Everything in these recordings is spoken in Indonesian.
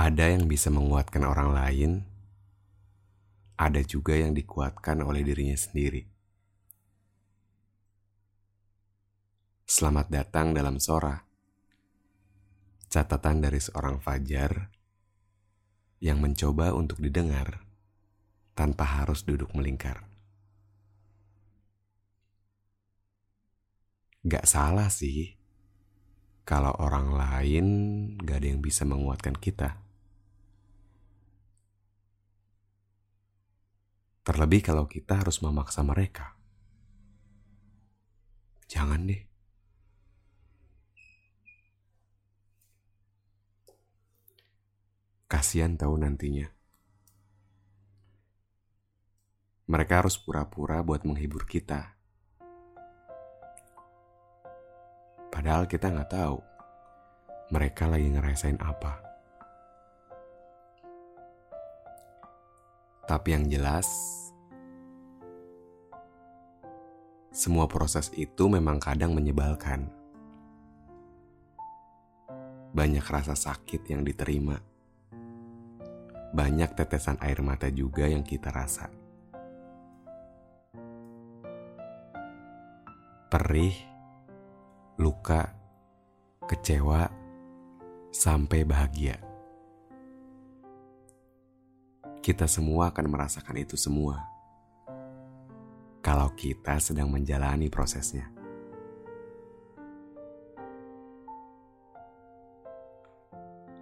Ada yang bisa menguatkan orang lain, ada juga yang dikuatkan oleh dirinya sendiri. Selamat datang dalam Sora. Catatan dari seorang Fajar yang mencoba untuk didengar tanpa harus duduk melingkar. Gak salah sih kalau orang lain gak ada yang bisa menguatkan kita. Terlebih kalau kita harus memaksa mereka. Jangan deh. Kasihan tahu nantinya. Mereka harus pura-pura buat menghibur kita. Padahal kita nggak tahu mereka lagi ngerasain apa. Tapi yang jelas, semua proses itu memang kadang menyebalkan. Banyak rasa sakit yang diterima. Banyak tetesan air mata juga yang kita rasa. Perih, luka, kecewa, sampai bahagia. Kita semua akan merasakan itu semua kalau kita sedang menjalani prosesnya.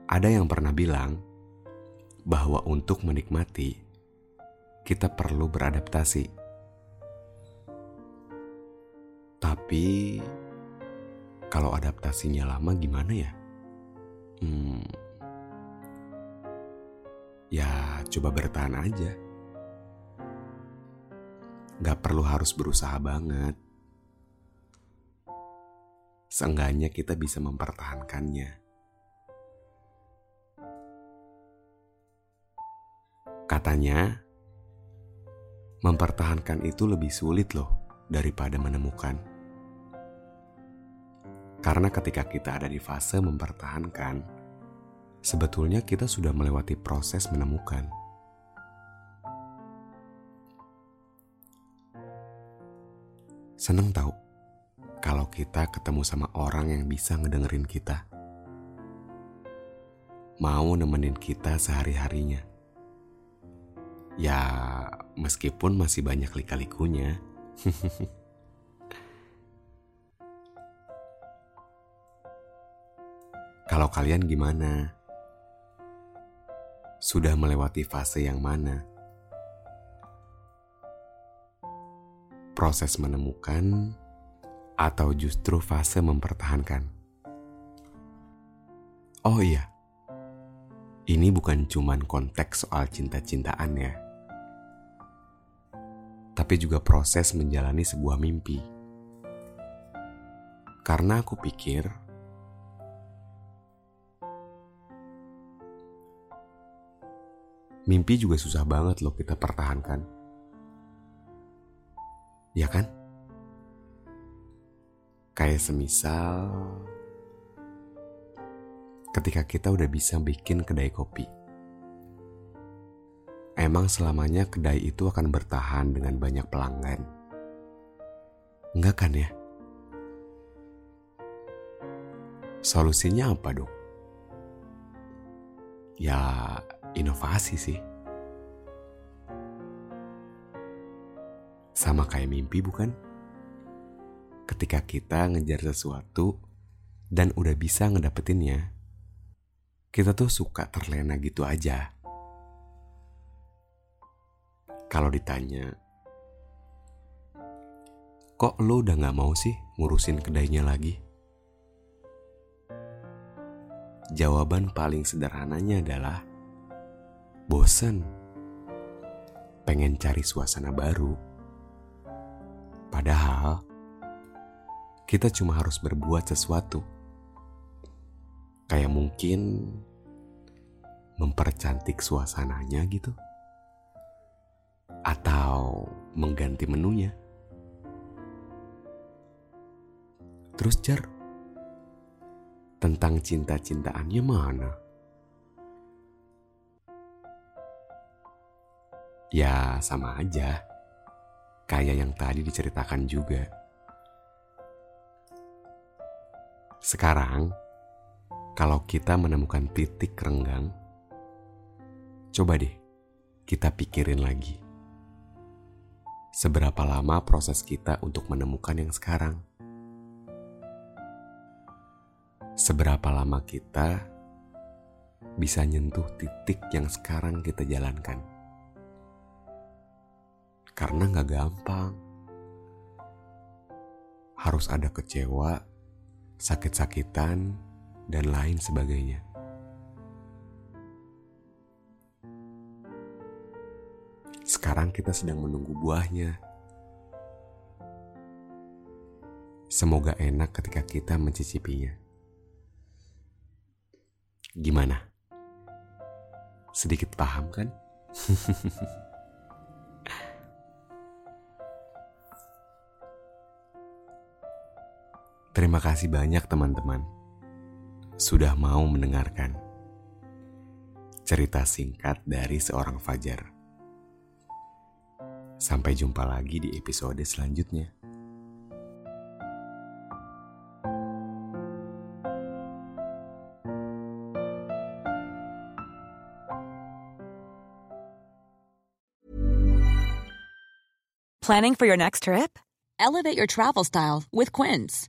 Ada yang pernah bilang bahwa untuk menikmati, kita perlu beradaptasi. Tapi, kalau adaptasinya lama gimana ya? Hmm, ya coba bertahan aja. Gak perlu harus berusaha banget. Seenggaknya kita bisa mempertahankannya. Katanya, mempertahankan itu lebih sulit loh daripada menemukan. Karena ketika kita ada di fase mempertahankan, sebetulnya kita sudah melewati proses menemukan. Seneng tahu kalau kita ketemu sama orang yang bisa ngedengerin kita. Mau nemenin kita sehari-harinya Ya, meskipun masih banyak lika-likunya. Kalau kalian gimana? Sudah melewati fase yang mana? Proses menemukan atau justru fase mempertahankan? Oh iya, ini bukan cuman konteks soal cinta-cintaan ya tapi juga proses menjalani sebuah mimpi. Karena aku pikir mimpi juga susah banget loh kita pertahankan. Ya kan? Kayak semisal ketika kita udah bisa bikin kedai kopi. Emang selamanya kedai itu akan bertahan dengan banyak pelanggan? Enggak kan ya? Solusinya apa dong? Ya, inovasi sih. Sama kayak mimpi bukan? Ketika kita ngejar sesuatu dan udah bisa ngedapetinnya, kita tuh suka terlena gitu aja. Kalau ditanya, kok lo udah gak mau sih ngurusin kedainya lagi? Jawaban paling sederhananya adalah bosen, pengen cari suasana baru. Padahal kita cuma harus berbuat sesuatu, kayak mungkin mempercantik suasananya gitu, atau mengganti menunya. Terus jar, tentang cinta-cintaannya mana? Ya sama aja, kayak yang tadi diceritakan juga. Sekarang, kalau kita menemukan titik renggang, coba deh kita pikirin lagi. Seberapa lama proses kita untuk menemukan yang sekarang? seberapa lama kita bisa nyentuh titik yang sekarang kita jalankan. Karena gak gampang. Harus ada kecewa, sakit-sakitan, dan lain sebagainya. Sekarang kita sedang menunggu buahnya. Semoga enak ketika kita mencicipinya. Gimana? Sedikit paham kan? Terima kasih banyak teman-teman sudah mau mendengarkan cerita singkat dari seorang Fajar. Sampai jumpa lagi di episode selanjutnya. Planning for your next trip? Elevate your travel style with Quince.